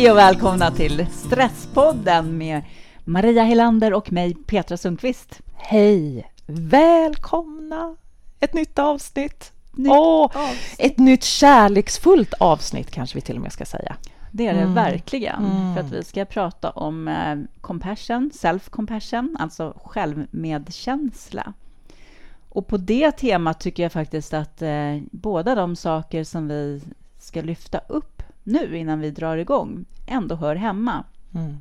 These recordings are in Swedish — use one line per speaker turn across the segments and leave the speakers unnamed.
Hej och välkomna till Stresspodden med Maria Helander och mig, Petra Sundqvist.
Hej! Välkomna! Ett nytt avsnitt.
Nytt
Åh,
avsnitt.
Ett nytt kärleksfullt avsnitt kanske vi till och med ska säga.
Det är det
Mm.
verkligen,
Mm.
för att vi ska prata om eh, compassion, self-compassion, alltså självmedkänsla. Och på det temat tycker jag faktiskt att eh, båda de saker som vi ska lyfta upp nu innan vi drar igång ändå hör hemma.
Mm.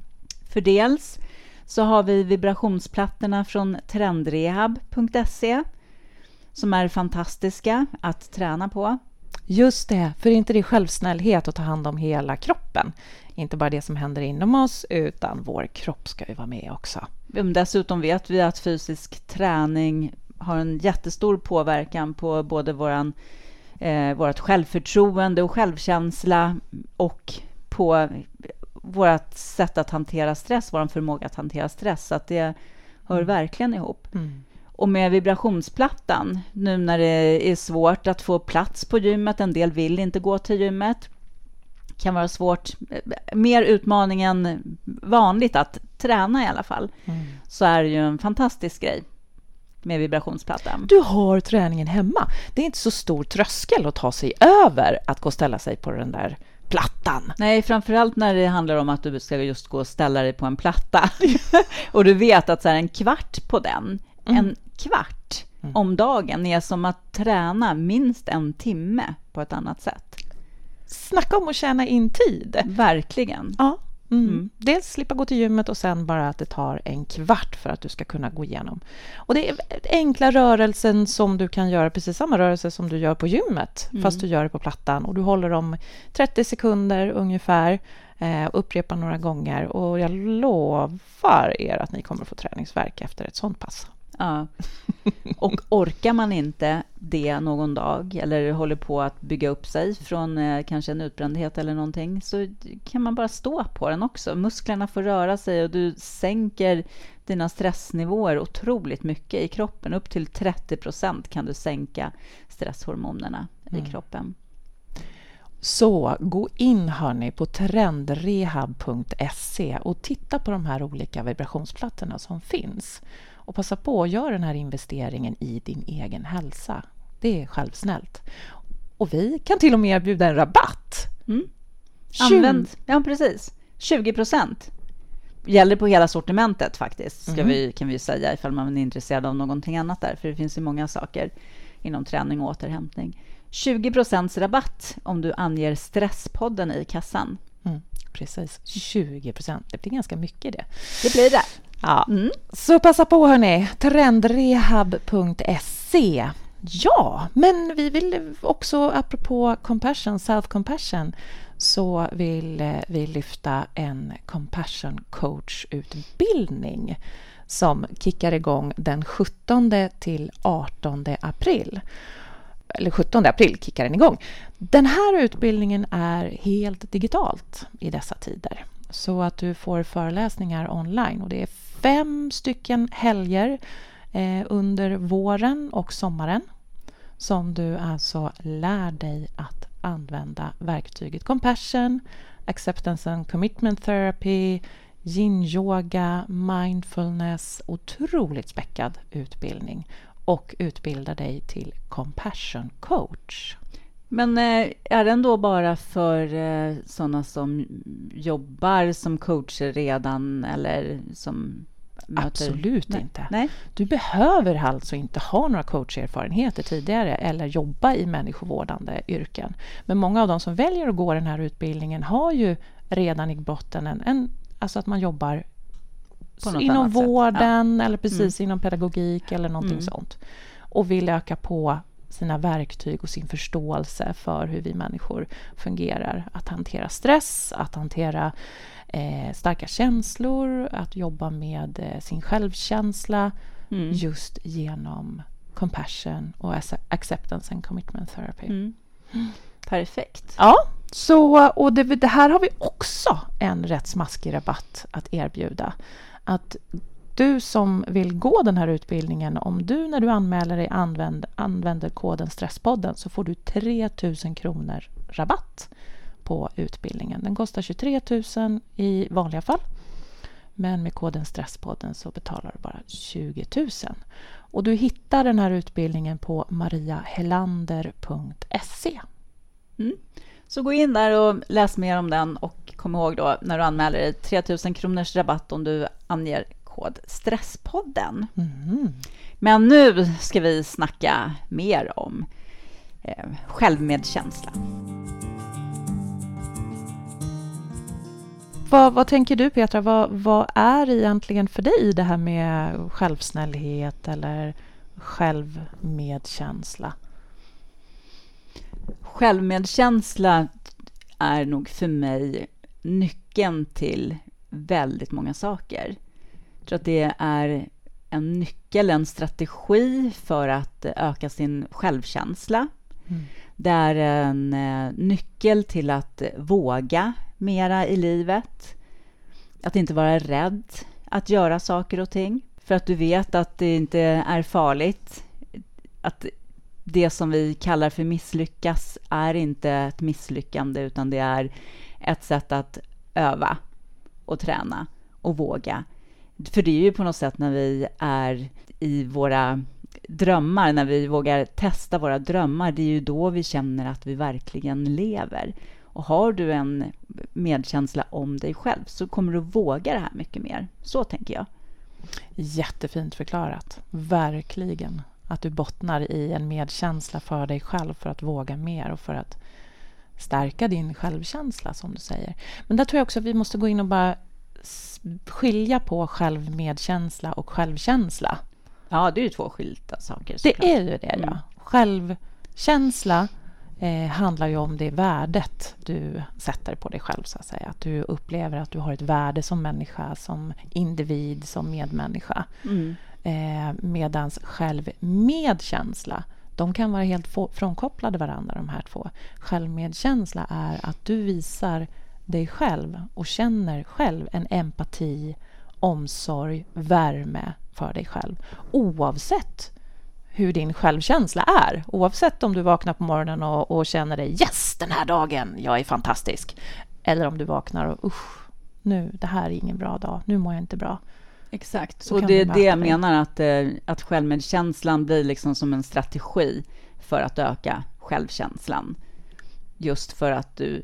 För dels så har vi vibrationsplattorna från trendrehab.se som är fantastiska att träna på.
Just det, för inte det är självsnällhet att ta hand om hela kroppen. Inte bara det som händer inom oss, utan vår kropp ska ju vara med också.
Dessutom vet vi att fysisk träning har en jättestor påverkan på både våran, eh, vårt självförtroende och självkänsla och på vårt sätt att hantera stress, vår förmåga att hantera stress. Så att det hör verkligen ihop.
Mm.
Och med vibrationsplattan, nu när det är svårt att få plats på gymmet, en del vill inte gå till gymmet, kan vara svårt, eh, mer utmaning än vanligt att träna i alla fall,
Mm.
så är det ju en fantastisk grej med vibrationsplattan.
Du har träningen hemma. Det är inte så stor tröskel att ta sig över att gå och ställa sig på den där plattan.
Nej, framförallt när det handlar om att du ska just gå och ställa dig på en platta och du vet att så här, en kvart på den,
Mm.
en kvart om dagen är som att träna minst en timme på ett annat sätt.
Snacka om att tjäna in tid.
Verkligen.
Ja. Mm.
Mm.
Dels slippa gå till gymmet och sen bara att det tar en kvart för att du ska kunna gå igenom. Och det är enkla rörelsen som du kan göra, precis samma rörelse som du gör på gymmet,
Mm.
fast du gör det på plattan. Och du håller dem 30 sekunder ungefär, eh, upprepar några gånger och jag lovar er att ni kommer få träningsvärk efter ett sånt pass.
Ja. Och orkar man inte det någon dag eller håller på att bygga upp sig från eh, kanske en utbrändhet eller någonting så kan man bara stå på den också. Musklerna får röra sig och du sänker dina stressnivåer otroligt mycket i kroppen. Upp till 30 procent kan du sänka stresshormonerna i kroppen.
Så gå in hörni på trendrehab.se och titta på de här olika vibrationsplattorna som finns. Och passa på att göra den här investeringen i din egen hälsa. Det är självsnällt. Och vi kan till och med erbjuda en rabatt.
Mm. Använd, ja precis, 20 procent. Gäller på hela sortimentet faktiskt,
Mhm.
vi, kan vi säga, ifall man är intresserad av någonting annat där, för det finns ju många saker inom träning och återhämtning. 20 procents rabatt om du anger Stresspodden i kassan.
Mm, precis, 20 procent. Det blir ganska mycket det.
Det blir det.
Ja.
Mm.
Så passa på hörni, trendrehab.se. Ja, men vi vill också, apropå compassion, self-compassion, så vill eh, vi lyfta en compassion coach-utbildning som kickar igång den 17 till 18 april. Eller 17 april kickar den igång. Den här utbildningen är helt digitalt i dessa tider. Så att du får föreläsningar online och det är fem stycken helger eh, under våren och sommaren som du alltså lär dig att använda verktyget compassion, acceptance and commitment therapy, yin-yoga, mindfulness, otroligt späckad utbildning och utbilda dig till compassion coach.
Men eh, är den då bara för eh, sådana som jobbar som coacher redan eller som möter...
Absolut
Nej.
inte.
Nej.
Du behöver alltså inte ha några coacherfarenheter tidigare eller jobba i människovårdande yrken. Men många av de som väljer att gå den här utbildningen har ju redan i botten en, en alltså att man jobbar inom vården eller precis inom pedagogik eller någonting
Mm.
sånt. Och vill öka på sina verktyg och sin förståelse för hur vi människor fungerar. Att hantera stress, att hantera eh, starka känslor, att jobba med eh, sin självkänsla
Mm.
just genom compassion och ac- acceptance and commitment therapy.
Mm. Perfekt.
Ja, så, och det, det här har vi också en rätt smaskig rabatt att erbjuda. Att du som vill gå den här utbildningen, om du när du anmäler dig använd, använder koden Stresspodden så får du 3 000 kronor rabatt på utbildningen. Den kostar 23 000 i vanliga fall. Men med koden Stresspodden så betalar du bara 20 000. Och du hittar den här utbildningen på mariahelander.se.
Mm. Så gå in där och läs mer om den och kom ihåg då när du anmäler dig 3000 kronors rabatt om du anger kod Stresspodden. Mm. Men nu ska vi snacka mer om eh, självmedkänsla.
Vad, vad, tänker du Petra, vad, vad, är egentligen för dig det här med självsnällhet eller självmedkänsla?
Självmedkänsla är nog för mig nyckeln till väldigt många saker. Tror att det är en nyckel, en strategi för att öka sin självkänsla. Mm. Det är en eh, nyckel till att våga mera i livet. Att inte vara rädd att göra saker och ting. För att du vet att det inte är farligt. Att det som vi kallar för misslyckas är inte ett misslyckande utan det är ett sätt att öva och träna och våga. För det är ju på något sätt när vi är i våra drömmar, när vi vågar testa våra drömmar, det är ju då vi känner att vi verkligen lever. Och har du en medkänsla om dig själv så kommer du våga det här mycket mer. Så tänker jag.
Jättefint förklarat. Verkligen. Att du bottnar i en medkänsla för dig själv för att våga mer och för att stärka din självkänsla, som du säger. Men där tror jag också att vi måste gå in och bara skilja på självmedkänsla och självkänsla.
Ja, det är ju två skilda saker.
Det är ju det, mm. ja. Självkänsla eh, handlar ju om det värdet du sätter på dig själv, så att säga. Att du upplever att du har ett värde som människa, som individ, som medmänniska. Mm. Eh, medans självmedkänsla, de kan vara helt frånkopplade varandra, de här två. Självmedkänsla är att du visar dig själv och känner själv en empati, omsorg, värme för dig själv. Oavsett hur din självkänsla är. Oavsett om du vaknar på morgonen och, och, känner dig yes, den här dagen, jag är fantastisk. Eller om du vaknar och usch, nu, det här är ingen bra dag, nu mår jag inte bra.
Exakt, Så och det är det jag menar, att, eh, att självmedkänslan blir liksom som en strategi för att öka självkänslan. Just för att du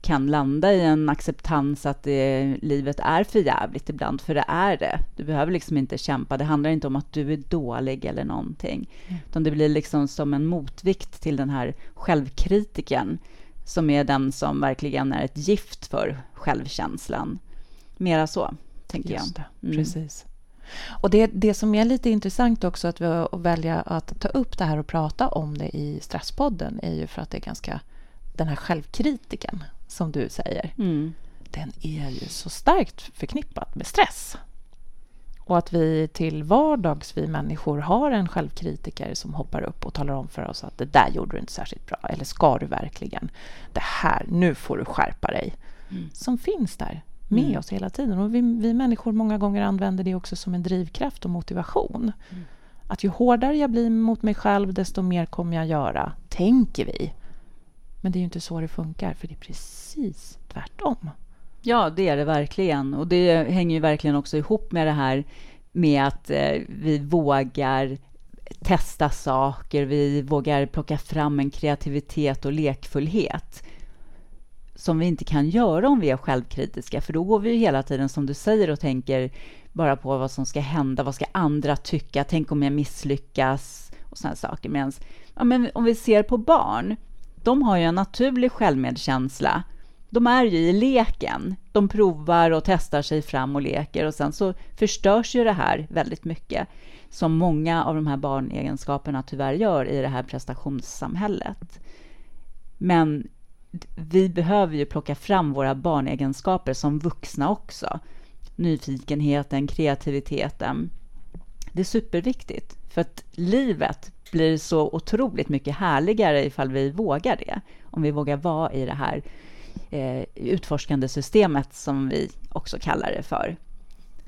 kan landa i en acceptans att det, livet är för jävligt ibland, för det är det. Du behöver liksom inte kämpa. Det handlar inte om att du är dålig eller någonting, mm. utan det blir liksom som en motvikt till den här självkritiken som är den som verkligen är ett gift för självkänslan. Mera så, tänker Just
jag. Mm. Precis. Och det, det som är lite intressant också att vi välja att ta upp det här och prata om det i Stresspodden är ju för att det är ganska den här självkritiken som du säger, mm. den är ju så starkt förknippad med stress. Och att vi till vardags, vi människor, har en självkritiker som hoppar upp och talar om för oss att det där gjorde du inte särskilt bra. Eller ska du verkligen? Det här, nu får du skärpa dig. Mm. Som finns där med mm. oss hela tiden. Och vi, vi, människor många gånger använder det också som en drivkraft och motivation. Mm. Att ju hårdare jag blir mot mig själv, desto mer kommer jag göra, tänker vi. Men det är ju inte så det funkar, för det är precis tvärtom.
Ja, det är det verkligen. Och det hänger ju verkligen också ihop med det här med att eh, vi vågar testa saker, vi vågar plocka fram en kreativitet och lekfullhet som vi inte kan göra om vi är självkritiska, för då går vi ju hela tiden, som du säger, och tänker bara på vad som ska hända, vad ska andra tycka, tänk om jag misslyckas och sådana saker. Medan, ja, men om vi ser på barn, de har ju en naturlig självmedkänsla. De är ju i leken. De provar och testar sig fram och leker och sen så förstörs ju det här väldigt mycket som många av de här barnegenskaperna tyvärr gör i det här prestationssamhället. Men vi behöver ju plocka fram våra barnegenskaper som vuxna också. Nyfikenheten, kreativiteten. Det är superviktigt, för att livet blir så otroligt mycket härligare ifall vi vågar det. Om vi vågar vara i det här eh, utforskande systemet som vi också kallar det för.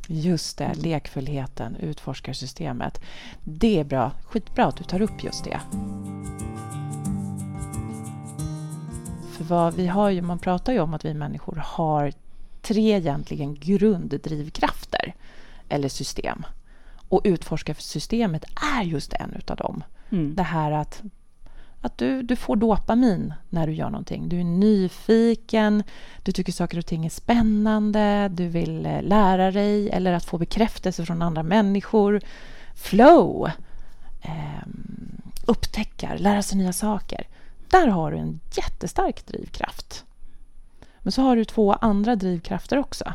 Just det, lekfullheten, utforskarsystemet. Det är bra. Skitbra att du tar upp just det. För vad vi har ju, man pratar ju om att vi människor har tre egentligen grunddrivkrafter eller system. Och utforskarsystemet är just en utav dem. Mm. Det här att, att du, du får dopamin när du gör någonting. Du är nyfiken, du tycker saker och ting är spännande, du vill eh, lära dig eller att få bekräftelse från andra människor. Flow! Eh, upptäckar, lära sig nya saker. Där har du en jättestark drivkraft. Men så har du två andra drivkrafter också.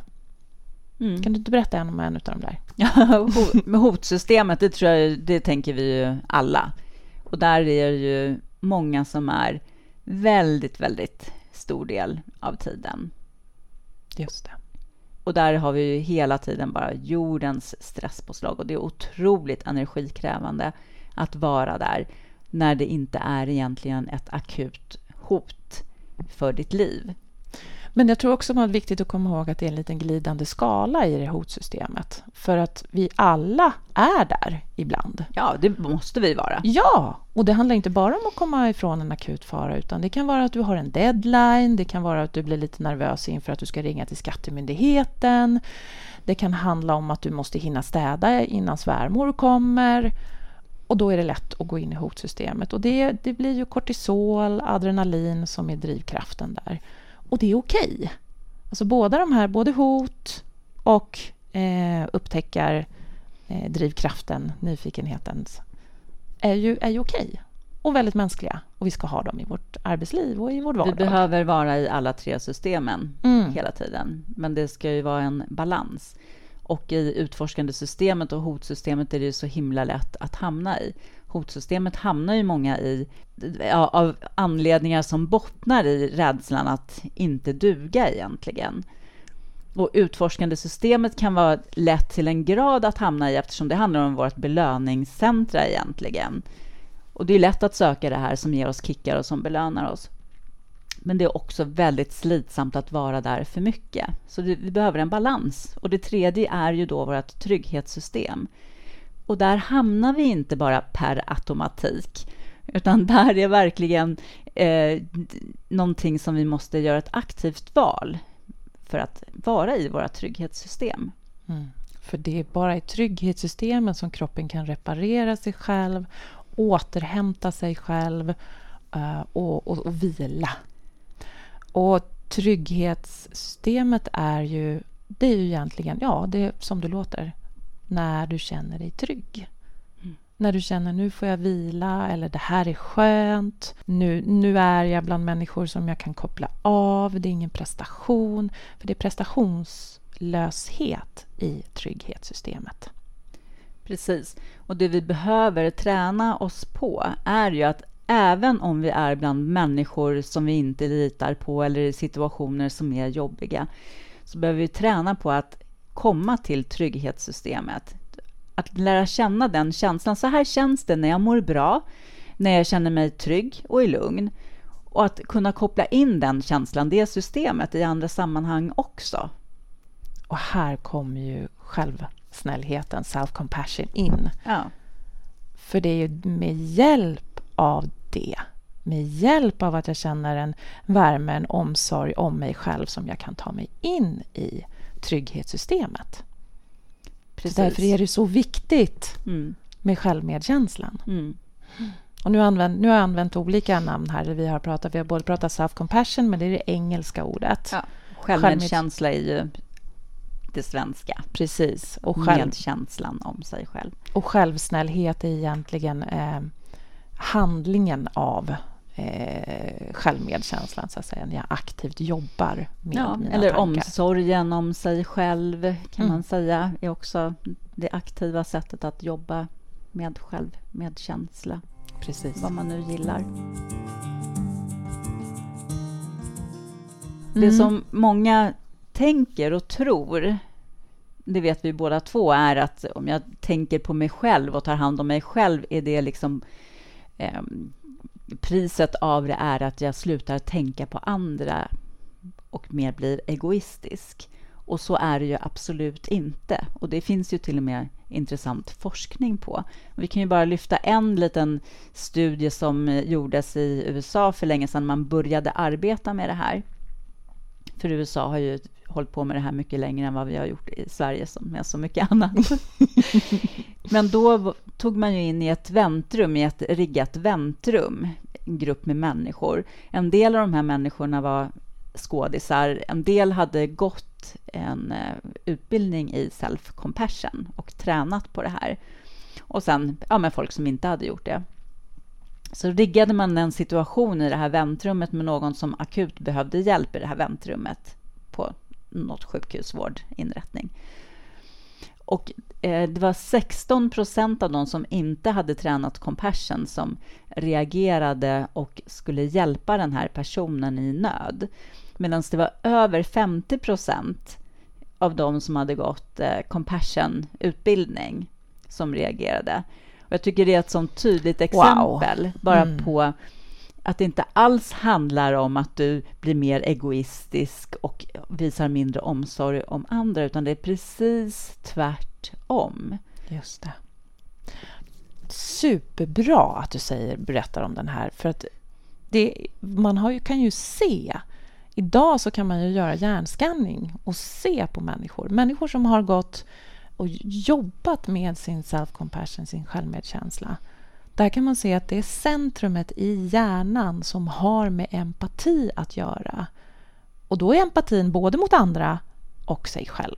Mm. Kan du inte berätta en om en av de där?
Ja, med hotsystemet, det tror jag, det tänker vi ju alla. Och där är det ju många som är väldigt, väldigt stor del av tiden.
Just det.
Och där har vi ju hela tiden bara jordens stresspåslag och det är otroligt energikrävande att vara där när det inte är egentligen ett akut hot för ditt liv.
Men jag tror också att det är viktigt att komma ihåg att det är en liten glidande skala i det hotsystemet. För att vi alla är där ibland.
Ja, det måste vi vara.
Ja, och det handlar inte bara om att komma ifrån en akut fara, utan det kan vara att du har en deadline, det kan vara att du blir lite nervös inför att du ska ringa till Skattemyndigheten. Det kan handla om att du måste hinna städa innan svärmor kommer. Och då är det lätt att gå in i hotsystemet. Och det, det blir ju kortisol, adrenalin som är drivkraften där. Och det är okej. Okay. Alltså båda de här, både hot och eh, upptäckar eh, drivkraften, nyfikenheten, är ju, är ju okej. Okay. Och väldigt mänskliga. Och vi ska ha dem i vårt arbetsliv och i vår vardag.
Vi behöver vara i alla tre systemen mm. hela tiden. Men det ska ju vara en balans. Och i utforskande systemet och hotsystemet är det så himla lätt att hamna i. Hotsystemet hamnar ju många i ja, av anledningar som bottnar i rädslan att inte duga egentligen. Och utforskande systemet kan vara lätt till en grad att hamna i eftersom det handlar om vårt belöningscentra egentligen. Och det är lätt att söka det här som ger oss kickar och som belönar oss. Men det är också väldigt slitsamt att vara där för mycket. Så vi behöver en balans. Och det tredje är ju då vårt trygghetssystem. Och där hamnar vi inte bara per automatik, utan där är verkligen eh, någonting som vi måste göra ett aktivt val för att vara i våra trygghetssystem.
Mm. För det är bara i trygghetssystemen som kroppen kan reparera sig själv, återhämta sig själv eh, och, och, och vila. Och trygghetssystemet är ju, det är ju egentligen, ja, det är som det låter, när du känner dig trygg. Mm. När du känner nu får jag vila eller det här är skönt. Nu, nu är jag bland människor som jag kan koppla av. Det är ingen prestation. För det är prestationslöshet i trygghetssystemet.
Precis. Och det vi behöver träna oss på är ju att även om vi är bland människor som vi inte litar på eller i situationer som är jobbiga, så behöver vi träna på att komma till trygghetssystemet. Att lära känna den känslan. Så här känns det när jag mår bra, när jag känner mig trygg och i lugn. Och att kunna koppla in den känslan, det systemet, i andra sammanhang också.
Och här kommer ju självsnällheten, self-compassion, in.
Ja.
För det är ju med hjälp av det, med hjälp av att jag känner en värme, en omsorg om mig själv som jag kan ta mig in i trygghetssystemet. Precis. Därför är det så viktigt mm. med självmedkänslan. Mm. Och nu, använt, nu har jag använt olika namn här. Vi har, pratat, vi har både pratat self-compassion, men det är det engelska ordet. Ja.
Självmedkänsla är ju det svenska.
Precis.
Och själv... Medkänslan om sig själv.
Och självsnällhet är egentligen eh, handlingen av eh, självmedkänslan, så att säga, när jag aktivt jobbar med ja, mina
Eller
tankar.
omsorgen om sig själv, kan mm. man säga, är också det aktiva sättet att jobba med självmedkänsla.
Precis.
Vad man nu gillar. Mm. Det som många tänker och tror, det vet vi båda två, är att om jag tänker på mig själv och tar hand om mig själv, är det liksom eh, priset av det är att jag slutar tänka på andra och mer blir egoistisk. Och så är det ju absolut inte. Och det finns ju till och med intressant forskning på. Vi kan ju bara lyfta en liten studie som gjordes i USA för länge sedan man började arbeta med det här. För USA har ju hållit på med det här mycket längre än vad vi har gjort i Sverige som med så mycket annat. Men då tog man ju in i ett väntrum, i ett riggat väntrum, en grupp med människor. En del av de här människorna var skådisar, en del hade gått en uh, utbildning i self-compassion och tränat på det här. Och sen ja, med folk som inte hade gjort det. Så riggade man en situation i det här väntrummet med någon som akut behövde hjälp i det här väntrummet på något sjukhusvårdinrättning. Och eh, det var 16 procent av de som inte hade tränat compassion som reagerade och skulle hjälpa den här personen i nöd. Medan det var över 50 procent av de som hade gått eh, compassion-utbildning som reagerade. Och jag tycker det är ett sånt tydligt exempel wow. bara mm. på att det inte alls handlar om att du blir mer egoistisk och visar mindre omsorg om andra, utan det är precis tvärtom.
Just det. Superbra att du säger, berättar om den här, för att det, man har ju, kan ju se Idag så kan man ju göra hjärnskanning och se på människor. Människor som har gått och jobbat med sin self-compassion, sin självmedkänsla. Där kan man se att det är centrumet i hjärnan som har med empati att göra. Och då är empatin både mot andra och sig själv.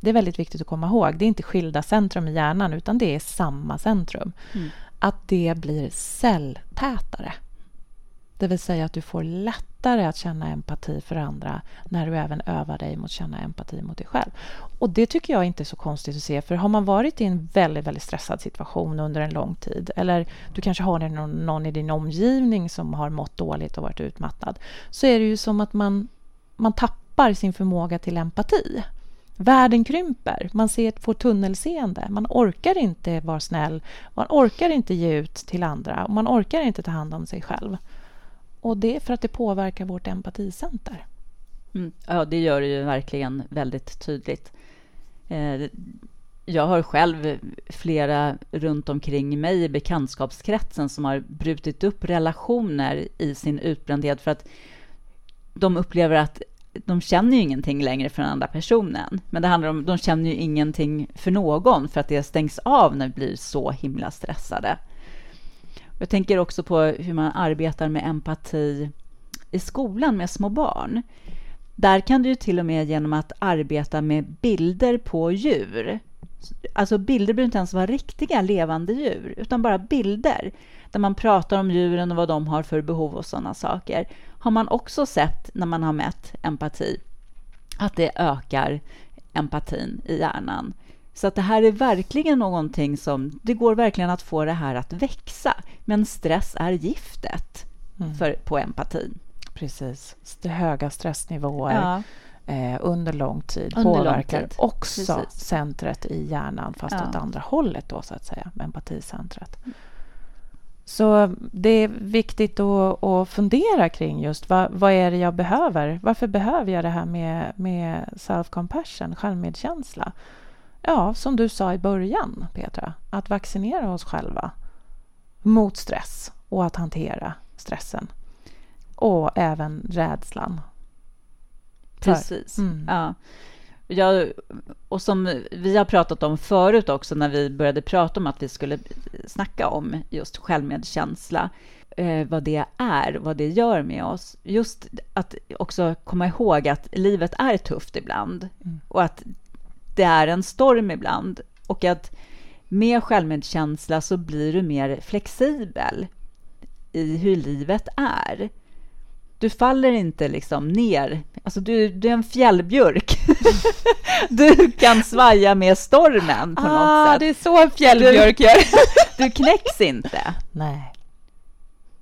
Det är väldigt viktigt att komma ihåg. Det är inte skilda centrum i hjärnan, utan det är samma centrum. Mm. Att det blir celltätare. Det vill säga att du får lättare att känna empati för andra när du även övar dig mot att känna empati mot dig själv. Och Det tycker jag inte är så konstigt att se, för har man varit i en väldigt, väldigt stressad situation under en lång tid eller du kanske har någon, någon i din omgivning som har mått dåligt och varit utmattad så är det ju som att man, man tappar sin förmåga till empati. Världen krymper, man ser, får tunnelseende, man orkar inte vara snäll, man orkar inte ge ut till andra och man orkar inte ta hand om sig själv. Och det är för att det påverkar vårt empaticenter.
Mm, ja, det gör det ju verkligen väldigt tydligt. Eh, jag har själv flera runt omkring mig i bekantskapskretsen som har brutit upp relationer i sin utbrändhet för att de upplever att de känner ju ingenting längre för den andra personen. Men det handlar om de känner ju ingenting för någon för att det stängs av när vi blir så himla stressade. Jag tänker också på hur man arbetar med empati i skolan med små barn. Där kan du till och med genom att arbeta med bilder på djur. Alltså bilder behöver inte ens vara riktiga levande djur, utan bara bilder där man pratar om djuren och vad de har för behov och sådana saker. Har man också sett när man har mätt empati att det ökar empatin i hjärnan. Så att det här är verkligen någonting som, det går verkligen att få det här att växa. Men stress är giftet mm. för, på empatin.
Precis. Det höga stressnivåer ja. eh, under lång tid under påverkar lång tid. också Precis. centret i hjärnan, fast ja. åt andra hållet då, så att säga, empaticentret. Mm. Så det är viktigt att, att fundera kring just vad, vad, är det jag behöver? Varför behöver jag det här med, med self-compassion, självmedkänsla? Ja, som du sa i början, Petra, att vaccinera oss själva mot stress och att hantera stressen. Och även rädslan.
Precis. Mm. Ja. Jag, och som vi har pratat om förut också när vi började prata om att vi skulle snacka om just självmedkänsla, eh, vad det är, vad det gör med oss. Just att också komma ihåg att livet är tufft ibland mm. och att det är en storm ibland och att med självmedkänsla så blir du mer flexibel i hur livet är. Du faller inte liksom ner. Alltså du, du är en fjällbjörk. du kan svaja med stormen på ah, något sätt.
Det är så en fjällbjörk gör.
du knäcks inte.
Nej.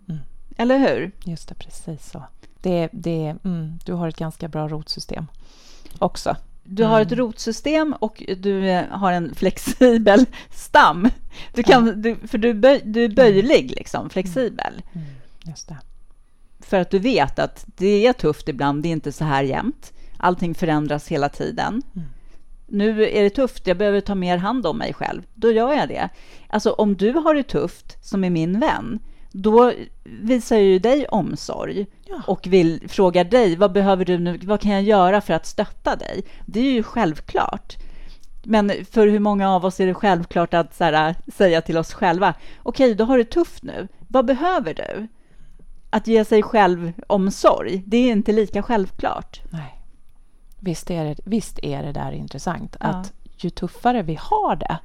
Mm. Eller hur?
Just det, precis så. Det, det, mm, du har ett ganska bra rotsystem också.
Du har ett mm. rotsystem och du eh, har en flexibel stam. Du kan, du, för du, böj, du är böjlig, liksom, flexibel.
Mm. mm. Just det.
För att du vet att det är tufft ibland, det är inte så här jämt. allting förändras hela tiden.
Mm.
Nu är det tufft, jag behöver ta mer hand om mig själv. Då gör jag det. Alltså om du har det tufft, som är min vän, då visar jag ju dig omsorg
Ja.
och vill, frågar dig vad behöver du nu, vad kan jag göra för att stötta dig? Det är ju självklart. Men för hur många av oss är det självklart att så här, säga till oss själva, okej, då har du tufft nu, vad behöver du? Att ge sig själv omsorg, det är inte lika självklart.
Nej. Visst är, det, visst är det där intressant
Ja.
att ju tuffare vi har det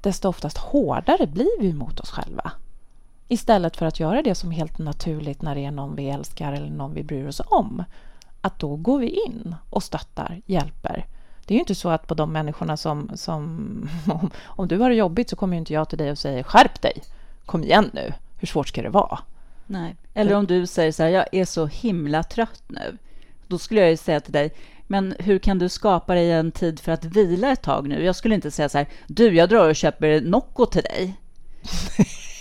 desto oftast hårdare blir vi mot oss själva. Istället för att göra det som helt naturligt när det är någon vi älskar eller någon vi bryr oss om. Att då går vi in och stöttar, hjälper. Det är ju inte så att på de människorna som... som om, om du har det jobbigt så kommer ju inte jag till dig och säger skärp dig, kom igen nu, hur svårt ska det vara?
Nej. Eller om du säger så här, jag är så himla trött nu. Då skulle jag ju säga till dig, men hur kan du skapa dig en tid för att vila ett tag nu? Jag skulle inte säga så här, du, jag drar och köper Nocco till dig.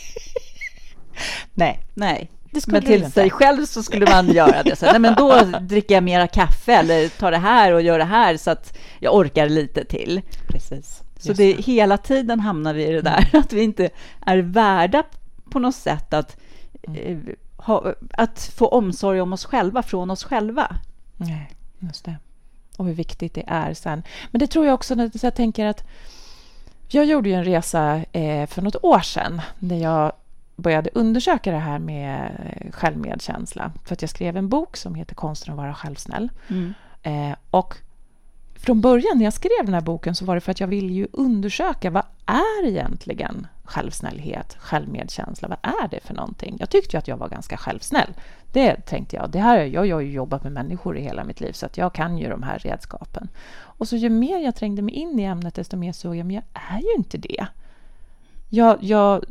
Nej,
Nej.
det skulle
Men till sig själv så skulle man göra det. Så, nej, men då dricker jag mera kaffe eller tar det här och gör det här så att jag orkar lite till.
Precis.
Så
Just
det, hela tiden hamnar vi i det där att vi inte är värda på något sätt att, eh, ha, att få omsorg om oss själva från oss själva.
Nej, just det. Och hur viktigt det är sen. Men det tror jag också när jag tänker att jag gjorde ju en resa eh, för något år sedan när jag började undersöka det här med självmedkänsla. För att jag skrev en bok som heter Konsten att vara självsnäll. Eh, och från början när jag skrev den här boken så var det för att jag ville ju undersöka vad är egentligen självsnällhet, självmedkänsla, vad är det för någonting? Jag tyckte ju att jag var ganska självsnäll. Det tänkte jag, det här, jag, jag har ju jobbat med människor i hela mitt liv så att jag kan ju de här redskapen. Och så ju mer jag trängde mig in i ämnet desto mer såg jag, men jag är ju inte det. Jag, jag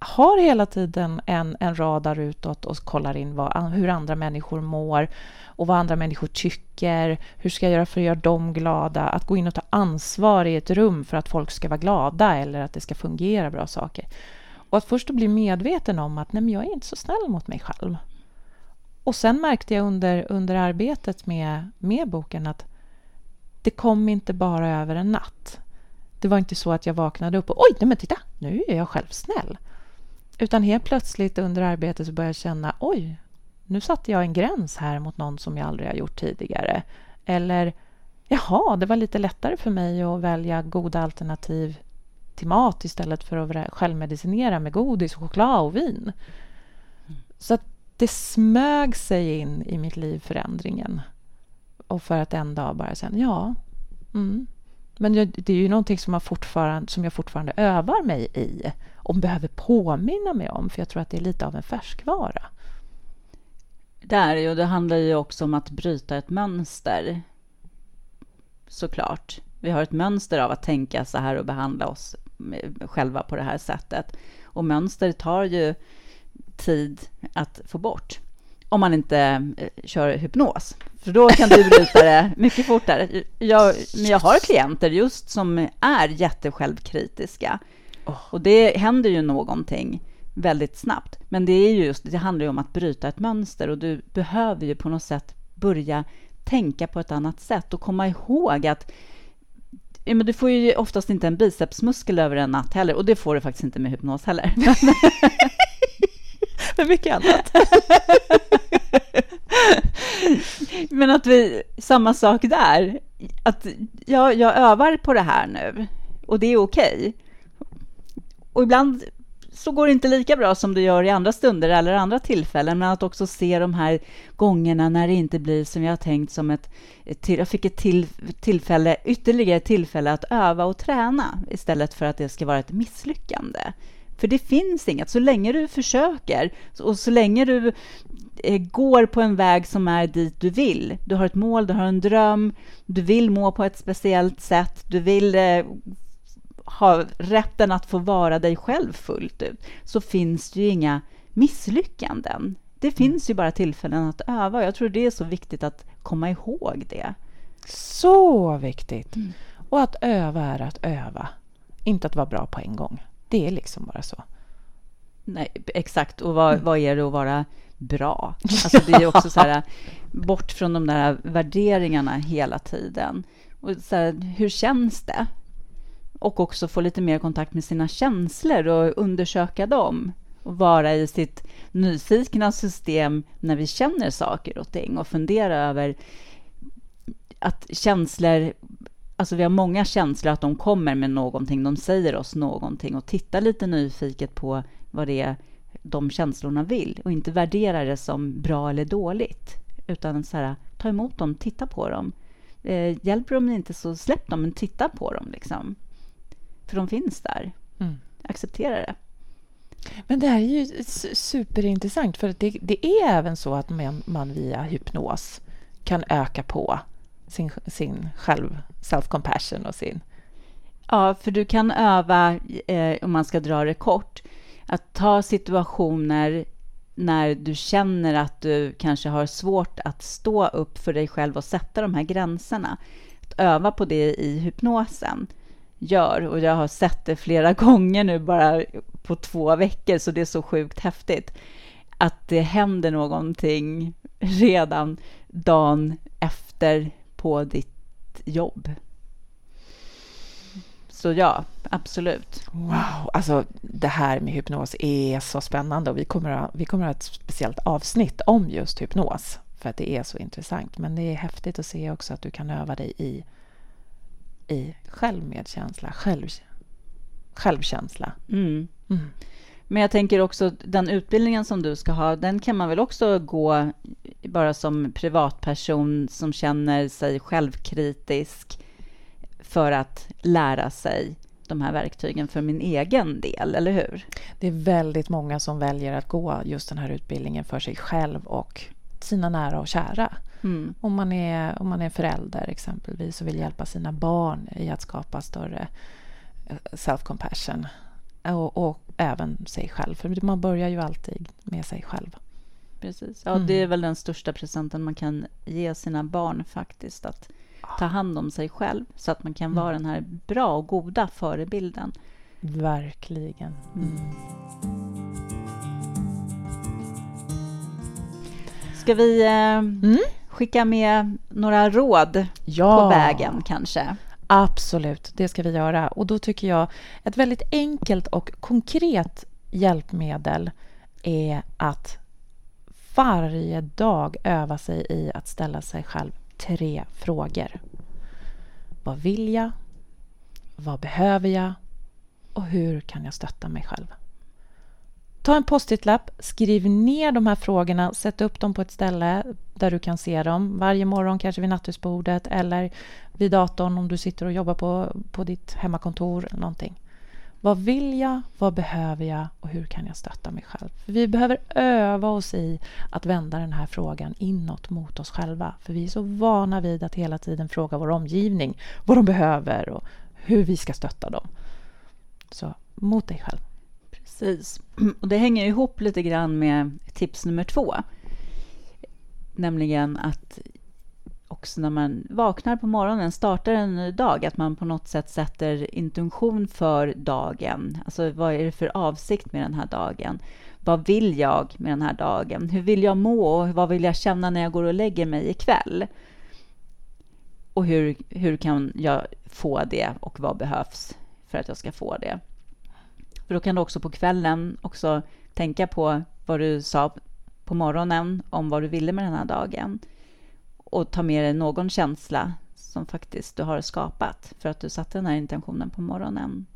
har hela tiden en, en radar utåt och kollar in vad, hur andra människor mår och vad andra människor tycker. Hur ska jag göra för att göra dem glada? Att gå in och ta ansvar i ett rum för att folk ska vara glada eller att det ska fungera bra saker. Och att först bli medveten om att nej, men jag är inte så snäll mot mig själv. Och sen märkte jag under, under arbetet med, med boken att det kom inte bara över en natt. Det var inte så att jag vaknade upp och oj, nej men titta, nu är jag själv snäll. Utan helt plötsligt under arbetet så började jag känna oj, nu satte jag en gräns här mot någon som jag aldrig har gjort tidigare. Eller jaha, det var lite lättare för mig att välja goda alternativ till mat istället för att självmedicinera med godis, choklad och vin. Så att det smög sig in i mitt liv förändringen. Och för att en dag bara säga ja, mm men det är ju någonting som, jag fortfarande, som jag fortfarande övar mig i och behöver påminna mig om, för jag tror att det är lite av en färskvara.
Det är det ju, det handlar ju också om att bryta ett mönster. Såklart. Vi har ett mönster av att tänka så här och behandla oss själva på det här sättet. Och mönster tar ju tid att få bort. Om man inte eh, kör hypnos. För då kan du bryta det mycket fortare. Jag, men jag har klienter just som är jättesjälvkritiska. Och det händer ju någonting väldigt snabbt. Men det, är ju just, det handlar ju om att bryta ett mönster och du behöver ju på något sätt börja tänka på ett annat sätt och komma ihåg att ja, men du får ju oftast inte en bicepsmuskel över en natt heller och det får du faktiskt inte med hypnos heller.
Men mycket annat.
Men att vi, samma sak där, att jag, jag övar på det här nu och det är okej. Och ibland så går det inte lika bra som det gör i andra stunder eller andra tillfällen, men att också se de här gångerna när det inte blir som jag tänkt som ett, ett till, jag fick ett till, tillfälle, ytterligare ett tillfälle att öva och träna istället för att det ska vara ett misslyckande. För det finns inget, så länge du försöker och så länge du går på en väg som är dit du vill. Du har ett mål, du har en dröm, du vill må på ett speciellt sätt, du vill eh, ha rätten att få vara dig själv fullt ut, så finns det ju inga misslyckanden. Det finns ju bara tillfällen att öva jag tror det är så viktigt att komma ihåg det.
Så viktigt. Och att öva är att öva. Inte att vara bra på en gång. Det är liksom bara så.
Nej, exakt. Och vad, vad är det att vara bra? Alltså det är också så här, bort från de där värderingarna hela tiden. Och så här, hur känns det? Och också få lite mer kontakt med sina känslor och undersöka dem och vara i sitt nyfikna system när vi känner saker och ting och fundera över att känslor Alltså vi har många känslor att de kommer med någonting, de säger oss någonting och titta lite nyfiket på vad det är de känslorna vill och inte värdera det som bra eller dåligt utan så här, ta emot dem, titta på dem. Eh, hjälper de inte så släpp dem, men titta på dem. Liksom. För de finns där. Mm. Acceptera det.
Men det här är ju superintressant för det, det är även så att man, man via hypnos kan öka på sin, sin själv, self-compassion och sin...
Ja, för du kan öva, eh, om man ska dra det kort, att ta situationer när du känner att du kanske har svårt att stå upp för dig själv och sätta de här gränserna. Att öva på det i hypnosen gör, och jag har sett det flera gånger nu bara på två veckor, så det är så sjukt häftigt, att det händer någonting redan dagen efter på ditt jobb. Så ja, absolut.
Wow, alltså det här med hypnos är så spännande och vi kommer att, vi kommer att ha ett speciellt avsnitt om just hypnos för att det är så intressant. Men det är häftigt att se också att du kan öva dig i, i självmedkänsla, själv, självkänsla.
Mm. Mm. Men jag tänker också den utbildningen som du ska ha, den kan man väl också gå bara som privatperson som känner sig självkritisk för att lära sig de här verktygen för min egen del, eller hur?
Det är väldigt många som väljer att gå just den här utbildningen för sig själv och sina nära och kära. Mm. Om, man är, om man är förälder exempelvis och vill hjälpa sina barn i att skapa större eh, self-compassion och, och, även sig själv, för man börjar ju alltid med sig själv.
Precis. Ja, mm. Det är väl den största presenten man kan ge sina barn faktiskt, att ta hand om sig själv så att man kan vara mm. den här bra och goda förebilden.
Verkligen. Mm.
Ska vi eh, mm. skicka med några råd ja. på vägen kanske?
Absolut, det ska vi göra. Och då tycker jag ett väldigt enkelt och konkret hjälpmedel är att varje dag öva sig i att ställa sig själv tre frågor. Vad vill jag? Vad behöver jag? Och hur kan jag stötta mig själv? Ta en post-it-lapp, skriv ner de här frågorna, sätt upp dem på ett ställe där du kan se dem. Varje morgon kanske vid nattduksbordet eller vid datorn om du sitter och jobbar på, på ditt hemmakontor eller någonting. Vad vill jag? Vad behöver jag? Och hur kan jag stötta mig själv? För vi behöver öva oss i att vända den här frågan inåt mot oss själva. För vi är så vana vid att hela tiden fråga vår omgivning vad de behöver och hur vi ska stötta dem. Så mot dig själv.
Precis. Och det hänger ihop lite grann med tips nummer två. Nämligen att också när man vaknar på morgonen, startar en ny dag, att man på något sätt sätter intention för dagen. Alltså vad är det för avsikt med den här dagen? Vad vill jag med den här dagen? Hur vill jag må och vad vill jag känna när jag går och lägger mig ikväll? Och hur, hur kan jag få det och vad behövs för att jag ska få det? För då kan du också på kvällen också tänka på vad du sa på morgonen om vad du ville med den här dagen och ta med dig någon känsla som faktiskt du har skapat för att du satte den här intentionen på morgonen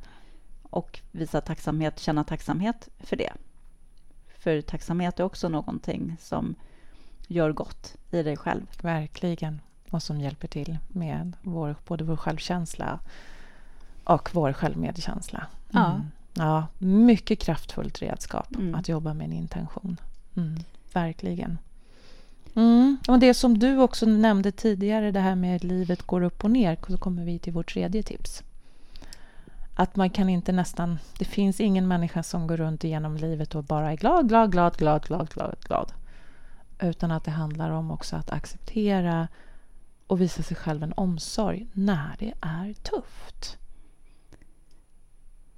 och visa tacksamhet, känna tacksamhet för det. För tacksamhet är också någonting som gör gott i dig själv.
Verkligen. Och som hjälper till med vår, både vår självkänsla och vår självmedkänsla. Mm. Ja. ja, mycket kraftfullt redskap mm. att jobba med en intention. Mm. Verkligen. Mm. Och det som du också nämnde tidigare, det här med att livet går upp och ner, så kommer vi till vårt tredje tips. Att man kan inte nästan... Det finns ingen människa som går runt genom livet och bara är glad, glad, glad, glad, glad, glad, glad. Utan att det handlar om också att acceptera och visa sig själv en omsorg när det är tufft.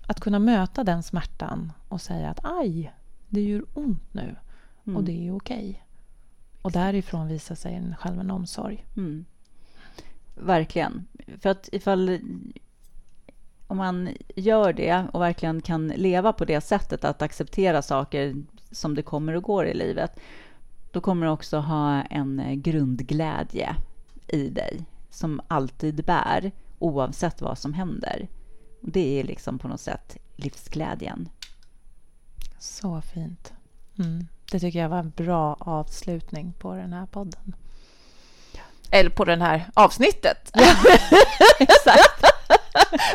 Att kunna möta den smärtan och säga att aj, det gör ont nu och mm. det är okej. Och därifrån visar sig en, själv en omsorg.
Mm. Verkligen. För att ifall om man gör det och verkligen kan leva på det sättet att acceptera saker som det kommer och går i livet, då kommer du också ha en grundglädje i dig som alltid bär oavsett vad som händer. Det är liksom på något sätt livsglädjen.
Så fint. Mm. Det tycker jag var en bra avslutning på den här podden. Eller på det här avsnittet. Ja,
exakt.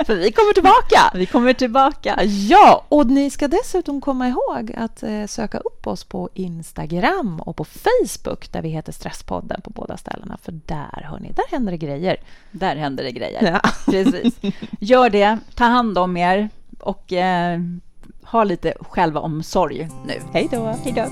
För vi kommer tillbaka.
Vi kommer tillbaka. Ja, och ni ska dessutom komma ihåg att eh, söka upp oss på Instagram och på Facebook där vi heter Stresspodden på båda ställena. För där, hörni, där händer det grejer.
Där händer det grejer. Ja. Precis. Gör det. Ta hand om er och eh, ha lite självomsorg nu.
Hej då.
Hej då.